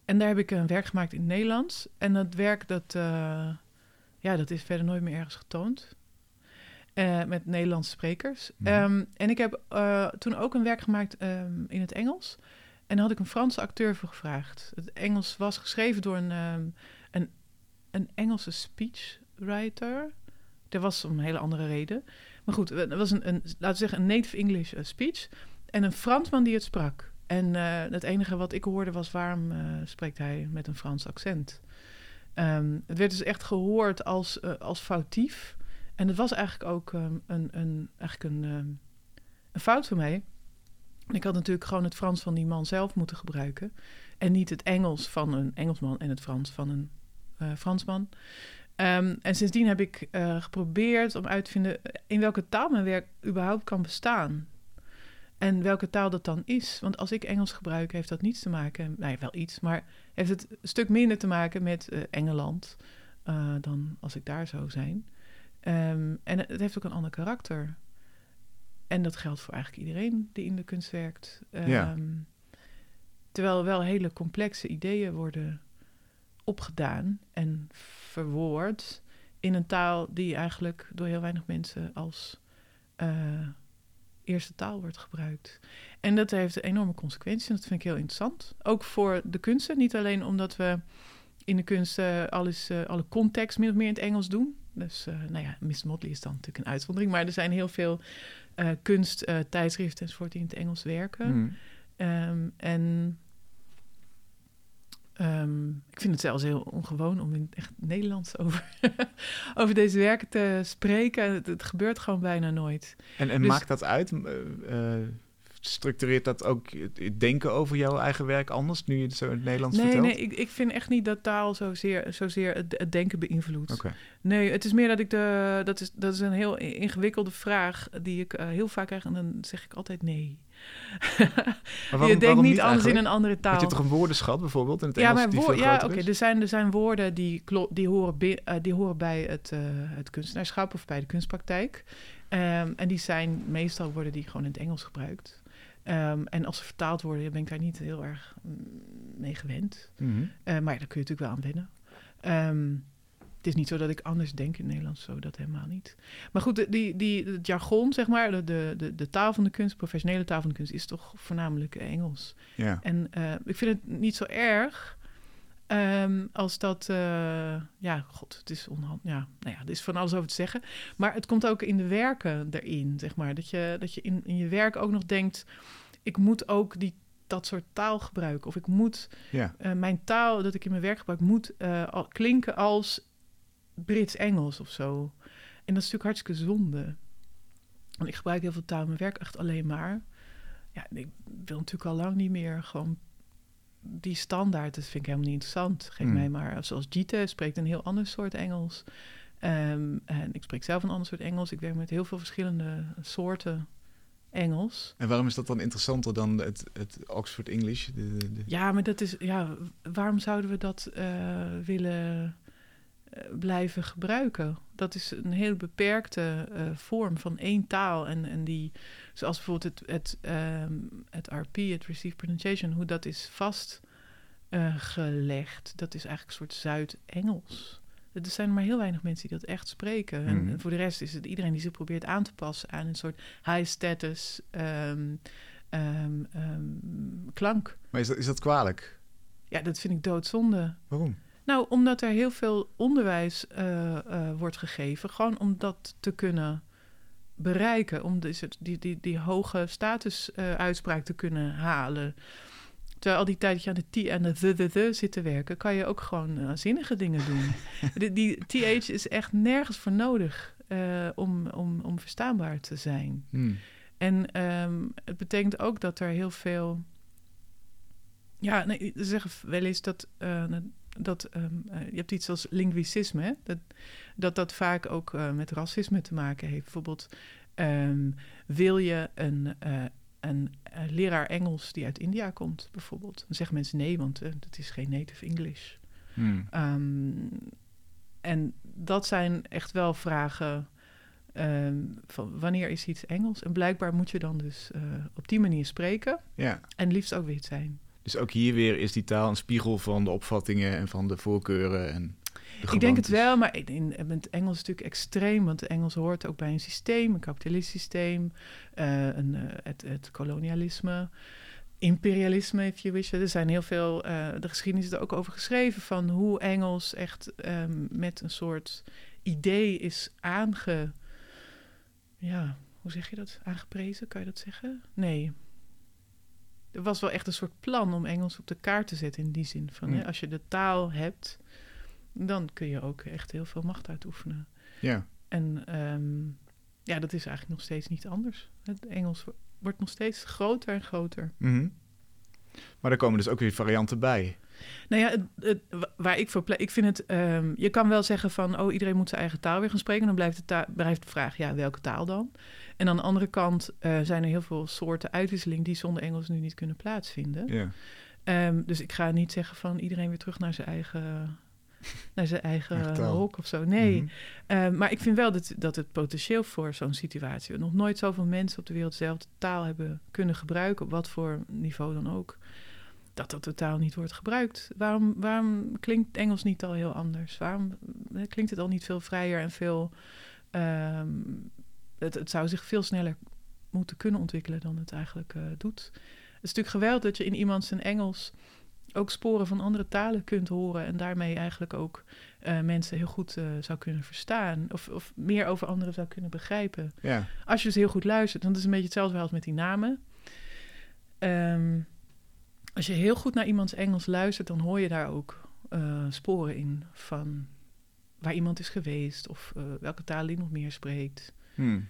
En daar heb ik een werk gemaakt in het Nederlands. En dat werk, dat, eh, ja, dat is verder nooit meer ergens getoond. met Nederlandse sprekers. Mhm. Ehm, en ik heb toen ook een werk gemaakt ehm, in het Engels. En daar had ik een Franse acteur voor gevraagd. Het Engels was geschreven door een, ehm, een, een Engelse speechwriter. Dat was om een hele andere reden. Maar goed, het was een, een laten we zeggen, een native English eh, speech. En een Fransman die het sprak. En uh, het enige wat ik hoorde was, waarom spreekt hij met een Frans accent? Um, het werd dus echt gehoord als, als foutief. En het was eigenlijk ook um, een, een, eigenlijk een, um, een fout van mij. Ik had natuurlijk gewoon het Frans van die man zelf moeten gebruiken. En niet het Engels van een Engelsman en het Frans van een Fransman. Um, en sindsdien heb ik uh, geprobeerd om uit te vinden in welke taal mijn werk überhaupt kan bestaan. En welke taal dat dan is. Want als ik Engels gebruik, heeft dat niets te maken. Nou ja, wel iets, maar heeft het een stuk minder te maken met uh, Engeland uh, dan als ik daar zou zijn. Um, en het heeft ook een ander karakter. En dat geldt voor eigenlijk iedereen die in de kunst werkt. Um, Ja. Terwijl wel hele complexe ideeën worden opgedaan en verwoord in een taal die eigenlijk door heel weinig mensen als uh, eerste taal wordt gebruikt. En dat heeft enorme consequenties en dat vind ik heel interessant. Ook voor de kunsten, niet alleen omdat we in de kunst uh, alles, uh, alle context min of meer in het Engels doen. Dus, uh, nou ja, Miss Motley is dan natuurlijk een uitzondering, maar er zijn heel veel kunst, tijdschriften enzovoort die in het Engels werken. Mm. Um, en Um, ik vind het zelfs heel ongewoon om in echt Nederlands over, over deze werken te spreken. Het, het, gebeurt gewoon bijna nooit. En, en Dus- maakt dat uit? Uh, uh, structureert dat ook het, denken over jouw eigen werk anders, nu je het zo in het Nederlands Nee, vertelt? nee, ik, ik vind echt niet dat taal zozeer, zozeer het, het denken beïnvloedt. Nee, het is meer dat ik de... Dat is, dat is een heel ingewikkelde vraag die ik uh, heel vaak krijg en dan zeg ik altijd nee. waarom- je denkt niet niet anders in een andere taal. Had je toch een woordenschat bijvoorbeeld in het ja, Engels maar die woor- veel ja, oké. Er, zijn, er zijn woorden die, die, horen, uh, die horen bij het, uh, het kunstenaarschap of bij de kunstpraktijk. Um, en die zijn meestal woorden die gewoon in het Engels gebruikt. Um, en als ze vertaald worden, ben ik daar niet heel erg mm, mee gewend. Mhm. Uh, maar ja, daar kun je natuurlijk wel aan wennen. Um, het is niet zo dat ik anders denk in het Nederlands, zo dat helemaal niet. Maar goed, de, die, die, het jargon, zeg maar, de, de, de, de taal van de kunst, professionele taal van de kunst, is toch voornamelijk Engels. Ja. En uh, ik vind het niet zo erg um, als dat, uh, ja, god, het is onhand, ja, nou ja, er is van alles over te zeggen. Maar het komt ook in de werken erin, zeg maar, dat je, dat je in, in je werk ook nog denkt, ik moet ook die dat soort taal gebruiken. Of ik moet Ja. uh, mijn taal dat ik in mijn werk gebruik, moet uh, al, klinken als Brits-Engels of zo. En dat is natuurlijk hartstikke zonde. Want ik gebruik heel veel taal in mijn werk echt alleen maar. Ja, ik wil natuurlijk al lang niet meer gewoon die standaard. Dat vind ik helemaal niet interessant. Geef Mm. mij maar, zoals Gita spreekt een heel ander soort Engels. Um, en ik spreek zelf een ander soort Engels. Ik werk met heel veel verschillende soorten Engels. En waarom is dat dan interessanter dan het, het Oxford English? De, Ja, maar dat is, ja, waarom zouden we dat uh, willen uh, blijven gebruiken? Dat is een heel beperkte uh, vorm van één taal. En, en die, zoals bijvoorbeeld het, het, um, het RP, het Received Pronunciation, hoe dat is vastgelegd. dat is eigenlijk een soort Zuid-Engels. Er zijn maar heel weinig mensen die dat echt spreken. Mm. En, en, voor de rest is het iedereen die zich probeert aan te passen aan een soort high status um, um, um, klank. Maar is dat, is dat kwalijk? Ja, dat vind ik doodzonde. Waarom? Nou, omdat er heel veel onderwijs uh, uh, wordt gegeven, gewoon om dat te kunnen bereiken, om dus het, die, die, die hoge statusuitspraak uh, te kunnen halen. Terwijl al die tijd dat je aan de T en de the, the, the zit te werken, kan je ook gewoon uh, zinnige dingen doen. die, die TH is echt nergens voor nodig uh, om, om, om verstaanbaar te zijn. Hmm. En um, het betekent ook dat er heel veel. Ja, nee, ze zeggen wel eens dat. Uh, dat um, je hebt iets als linguicisme, hè? Dat, dat dat vaak ook met racisme te maken heeft. Bijvoorbeeld, um, wil je een een uh, leraar Engels die uit India komt, bijvoorbeeld. Dan zeggen mensen nee, want dat is geen native English. Hmm. Um, en dat zijn echt wel vragen ehm, van wanneer is iets Engels? En blijkbaar moet je dan dus eh, op die manier spreken. Ja. En liefst ook wit zijn. Dus ook hier weer is die taal een spiegel van de opvattingen en van de voorkeuren en de Ik denk het wel, maar in, in het Engels is natuurlijk extreem, want het Engels hoort ook bij een systeem, een kapitalistisch systeem, eh, een, eh, het, het kolonialisme, imperialisme, if you wish. Er zijn heel veel, eh, de geschiedenis is er ook over geschreven, van hoe Engels echt ehm, met een soort idee is aange... Ja, hoe zeg je dat? Aangeprezen, kan je dat zeggen? Nee. Er was wel echt een soort plan om Engels op de kaart te zetten in die zin. Van, hè, als je de taal hebt, dan kun je ook echt heel veel macht uitoefenen. Ja, En ehm, ja, dat is eigenlijk nog steeds niet anders. Het Engels wo- wordt nog steeds groter en groter. mhm. maar er komen dus ook weer varianten bij. Nou ja, het, het- wa- waar ik voor pleit, ik vind het, ehm, je kan wel zeggen van, oh, iedereen moet zijn eigen taal weer gaan spreken. Dan blijft de, ta- blijft de vraag, ja, welke taal dan? En aan de andere kant eh, zijn er heel veel soorten uitwisseling die zonder Engels nu niet kunnen plaatsvinden. Ja. Ehm, dus ik ga niet zeggen van iedereen weer terug naar zijn eigen, naar zijn eigen taal. hok of zo. Nee. Mhm. Ehm, maar ik vind wel dat, dat het potentieel voor zo'n situatie... nog nooit zoveel mensen op de wereld dezelfde taal hebben kunnen gebruiken... op wat voor niveau dan ook... dat dat totaal niet wordt gebruikt. Waarom, waarom klinkt Engels niet al heel anders? Waarom eh, klinkt het al niet veel vrijer en veel... ehm, het, het zou zich veel sneller moeten kunnen ontwikkelen dan het eigenlijk eh, doet. Het is natuurlijk geweldig dat je in iemand zijn Engels... ook sporen van andere talen kunt horen... en daarmee eigenlijk ook eh, mensen heel goed zou kunnen verstaan. Of, of meer over anderen zou kunnen begrijpen. ja. Als je dus heel goed luistert. Het is een beetje hetzelfde als met die namen. Ehm, als je heel goed naar iemands Engels luistert, dan hoor je daar ook eh, sporen in van waar iemand is geweest of eh, welke taal nog meer spreekt. Hm.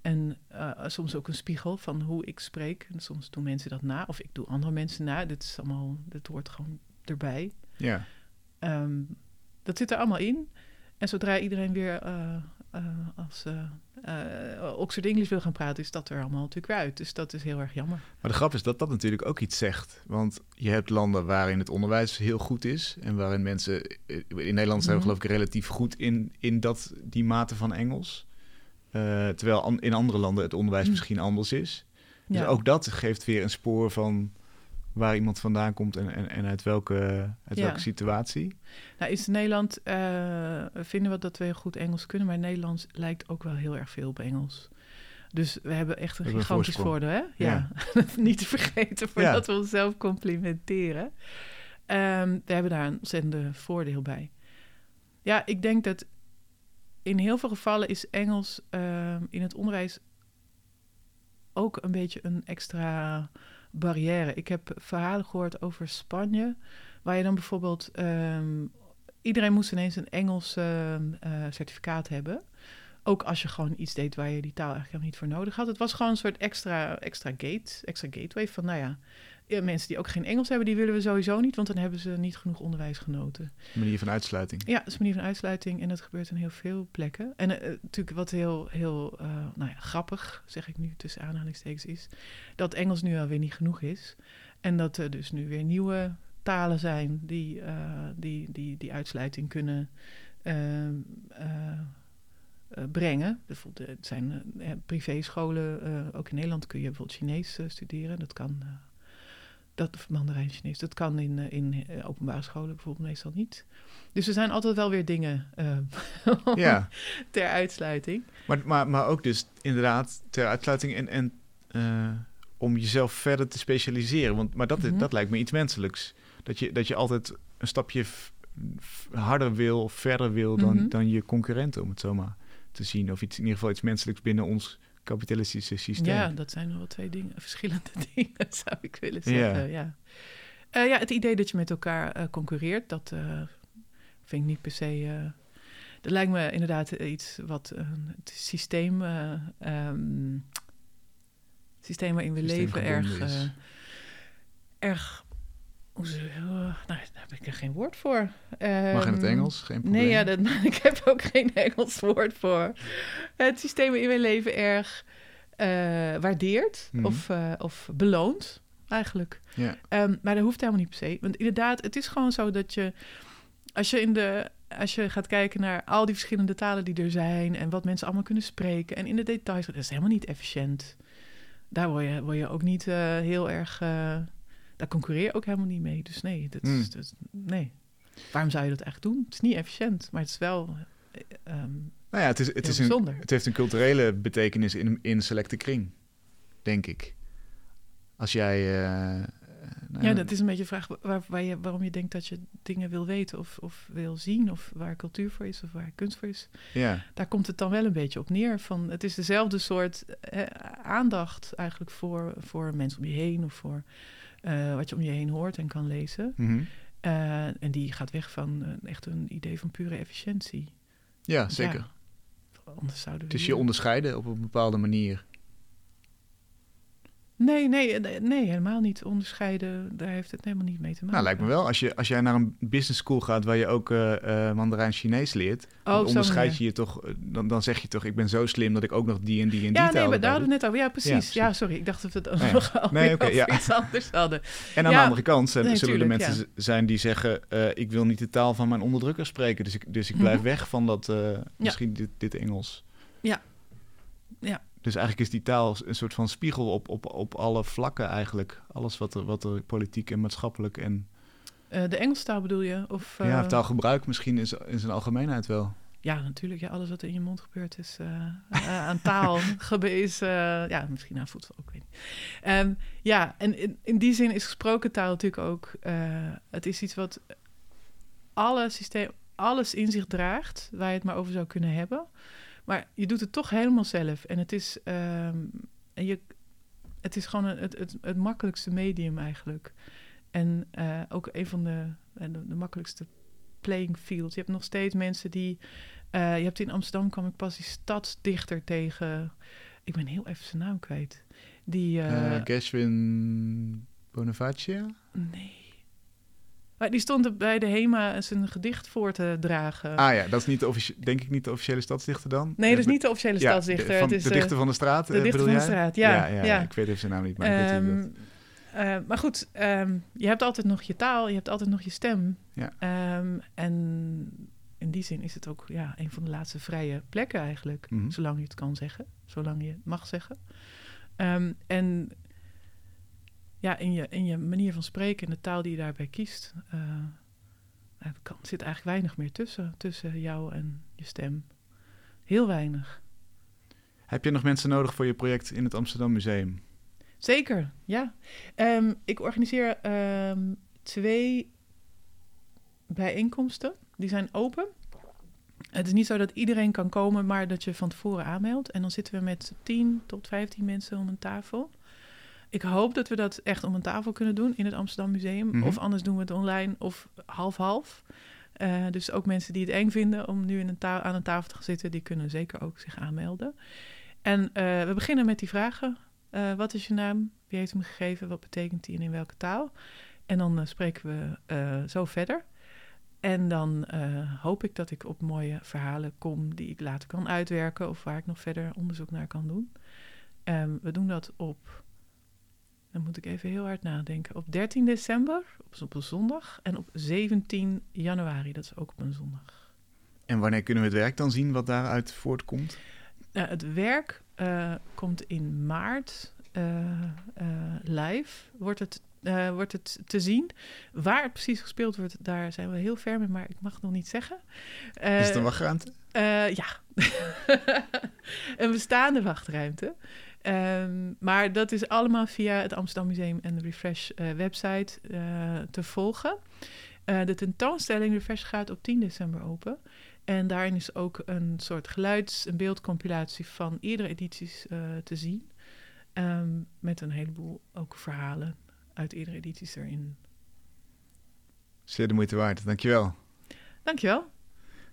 En eh, soms ook een spiegel van hoe ik spreek. En soms doen mensen dat na, of ik doe andere mensen na. Dit is allemaal, dit hoort gewoon erbij. ja. Ehm, dat zit er allemaal in. En zodra iedereen weer als eh, eh, Oxford English wil gaan praten, is dat er allemaal natuurlijk weer uit. Dus dat is heel erg jammer. Maar de grap is dat dat natuurlijk ook iets zegt. Want je hebt landen waarin het onderwijs heel goed is. En waarin mensen... eh, In Nederland zijn we Mhm. geloof ik relatief goed in, in dat, die mate van Engels. Eh, terwijl an- in andere landen het onderwijs Mhm. misschien anders is. Dus Ja. ook dat geeft weer een spoor van waar iemand vandaan komt en, en, en uit, welke, uit Ja. welke situatie. Nou, is Nederland, eh, vinden we dat we heel goed Engels kunnen, maar Nederlands lijkt ook wel heel erg veel op Engels. Dus we hebben echt een hebben gigantisch voordeel, hè? Ja. Niet te vergeten voordat we onszelf complimenteren. Ehm, we hebben daar een ontzettende voordeel bij. Ja, ik denk dat in heel veel gevallen is Engels ehm, in het onderwijs ook een beetje een extra barrière. Ik heb verhalen gehoord over Spanje, waar je dan bijvoorbeeld... ehm, iedereen moest ineens een Engels eh, certificaat hebben. Ook als je gewoon iets deed waar je die taal eigenlijk helemaal niet voor nodig had. Het was gewoon een soort extra, extra gate, extra gateway van, nou ja... ja, mensen die ook geen Engels hebben, die willen we sowieso niet... want dan hebben ze niet genoeg onderwijs genoten. Manier van uitsluiting. Ja, dat is een manier van uitsluiting en dat gebeurt in heel veel plekken. En eh, natuurlijk wat heel, heel eh, nou ja, grappig, zeg ik nu tussen aanhalingstekens, is dat Engels nu alweer niet genoeg is. En dat er dus nu weer nieuwe talen zijn die eh, die, die, die uitsluiting kunnen ehm, eh, eh, brengen. Bijvoorbeeld, het zijn privéscholen, ook in Nederland kun je bijvoorbeeld Chinees studeren. Dat kan... dat, of Mandarijn Chinees. Dat kan in, eh, in eh, openbare scholen bijvoorbeeld meestal niet. Dus er zijn altijd wel weer dingen eh, Ja, ter uitsluiting. maar, maar, maar ook dus inderdaad ter uitsluiting en, en om jezelf verder te specialiseren. Want, maar dat, Mhm. dat lijkt me iets menselijks. Dat je, dat je altijd een stapje harder wil, of verder wil dan, Mhm. dan je concurrenten, om het zo maar te zien. Of iets, in ieder geval iets menselijks binnen ons kapitalistische systeem. Ja, dat zijn wel twee dingen, verschillende dingen, zou ik willen zeggen. Ja. Eh, ja, het idee dat je met elkaar eh, concurreert, dat eh, vind ik niet per se. dat lijkt me inderdaad iets wat het systeem, eh, ehm, systeem waarin we leven, erg, erg. Eh, nou, daar heb ik er geen woord voor. Mag in het Ehm, Engels, geen probleem. Nee, ja, dat, ik heb ook geen Engels woord voor. Het systeem in mijn leven erg eh, waardeert Mhm. of, eh, of beloont, eigenlijk. Ja. Ehm, maar dat hoeft helemaal niet per se. Want inderdaad, het is gewoon zo dat je... Als je in de als je gaat kijken naar al die verschillende talen die er zijn en wat mensen allemaal kunnen spreken en in de details, dat is helemaal niet efficiënt. Daar word je, word je ook niet heel erg. Daar concurreer je ook helemaal niet mee. Dus nee, dat is, Hmm. dat is- nee. Waarom zou je dat eigenlijk doen? Het is niet efficiënt, maar het is wel. ehm, Nou ja, het, is, het, is een, het heeft een culturele betekenis in, in een selecte kring, denk ik. Als jij... eh, nou ja, dat is een beetje de vraag waar, waar je, waarom je denkt dat je dingen wil weten of, of wil zien, of waar cultuur voor is of waar kunst voor is. Ja, daar komt het dan wel een beetje op neer. Van, het is dezelfde soort eh, aandacht eigenlijk voor, voor mensen om je heen of voor eh, wat je om je heen hoort en kan lezen. mhm. Eh, en die gaat weg van eh, echt een idee van pure efficiëntie. ja zeker. Ja, anders zouden we. Het is je onderscheiden op een bepaalde manier. Nee, nee, eh, nee, helemaal niet onderscheiden. Daar heeft het helemaal niet mee te maken. Nou, lijkt me wel. Als, je, als jij naar een business school gaat waar je ook eh, eh, Mandarijn Chinees leert, Oh, onderscheid je je toch, dan, dan zeg je toch, ik ben zo slim dat ik ook nog die en die en die Ja, nee, maar daar hadden we net over. Ja, precies. precies. Ja, sorry. Ik dacht dat we het ja. nog Nee, oké, over ja. iets anders hadden. En aan de andere kant zijn, Nee, zullen er mensen zijn die zeggen, ik wil niet de taal van mijn onderdrukker spreken, dus ik, dus ik blijf Mhm. weg van dat, misschien dit, dit Engels. Ja. Ja. Dus eigenlijk is die taal een soort van spiegel op, op, op alle vlakken eigenlijk. Alles wat er, wat er politiek en maatschappelijk en Eh, de Engelstaal bedoel je? Of, ja, eh, taalgebruik misschien in, z- in zijn algemeenheid wel. Ja, natuurlijk. Ja, alles wat er in je mond gebeurt is eh, aan taal. is, ja, misschien aan voedsel ook, weet niet. Ehm, ja, en in, in die zin is gesproken taal natuurlijk ook... het is iets wat alle systeem, alles in zich draagt... waar je het maar over zou kunnen hebben. Maar je doet het toch helemaal zelf. En het is, ehm, en je, het is gewoon een, het, het, het makkelijkste medium eigenlijk. En eh, ook een van de, eh, de, de makkelijkste playing fields. Je hebt nog steeds mensen die... eh, je hebt in Amsterdam kwam ik pas die stadsdichter tegen... Ik ben heel even zijn naam kwijt. Die... Eh Gershwin Bonifacia? nee. Maar die stond bij de HEMA zijn gedicht voor te dragen. Ah ja, dat is niet de denk ik niet de officiële stadsdichter dan? nee, dat is Eh, niet de officiële ja, stadsdichter. De, van, het is de eh, dichter van de straat, de eh, dichter van de straat, ja, ja, ja. Ik weet even zijn naam niet, maar ik weet dat... eh, maar goed, ehm, je hebt altijd nog je taal, je hebt altijd nog je stem. Ja. Ehm, en in die zin is het ook ja, een van de laatste vrije plekken eigenlijk. Mhm. Zolang je het kan zeggen, zolang je het mag zeggen. En ja, in je, in je manier van spreken en de taal die je daarbij kiest, eh, er kan, zit eigenlijk weinig meer tussen, tussen jou en je stem. Heel weinig. Heb je nog mensen nodig voor je project in het Amsterdam Museum? Zeker, ja. Ehm, ik organiseer ehm, twee bijeenkomsten. Die zijn open. Het is niet zo dat iedereen kan komen, maar dat je van tevoren aanmeldt. En dan zitten we met 10 tot 15 mensen om een tafel. Ik hoop dat we dat echt om een tafel kunnen doen in het Amsterdam Museum. Mhm. Of anders doen we het online of half-half. Eh, dus ook mensen die het eng vinden om nu in een aan een tafel te gaan zitten, die kunnen zeker ook zich aanmelden. En eh, we beginnen met die vragen. Eh, wat is je naam? Wie heeft hem gegeven? Wat betekent die en in welke taal? En dan spreken we zo verder. En dan hoop ik dat ik op mooie verhalen kom die ik later kan uitwerken of waar ik nog verder onderzoek naar kan doen. Ehm, we doen dat op, dan moet ik even heel hard nadenken, op 13 december, op, een zondag, en op 17 januari, dat is ook op een zondag. En wanneer kunnen we het werk dan zien wat daaruit voortkomt? Nou, het werk eh, komt in maart eh, eh, live. Wordt het, wordt het te zien. Waar het precies gespeeld wordt, daar zijn we heel ver mee, maar ik mag het nog niet zeggen. Is het een wachtruimte? ja. een bestaande wachtruimte. Ehm, maar dat is allemaal via het Amsterdam Museum en de Refresh eh, website eh, te volgen. Eh, de tentoonstelling Refresh gaat op 10 december open. En daarin is ook een soort geluids- en beeldcompilatie van eerdere edities te zien. Ehm, met een heleboel ook verhalen uit eerdere edities erin. Zeer de moeite waard, dankjewel. Dankjewel.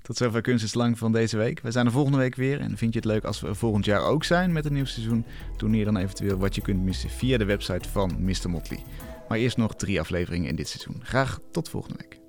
Tot zover Kunst is Lang van deze week. We zijn er volgende week weer. En vind je het leuk als we volgend jaar ook zijn met een nieuw seizoen? Doneer dan eventueel wat je kunt missen via de website van Mr. Motley. Maar eerst nog drie afleveringen in dit seizoen. Graag tot volgende week.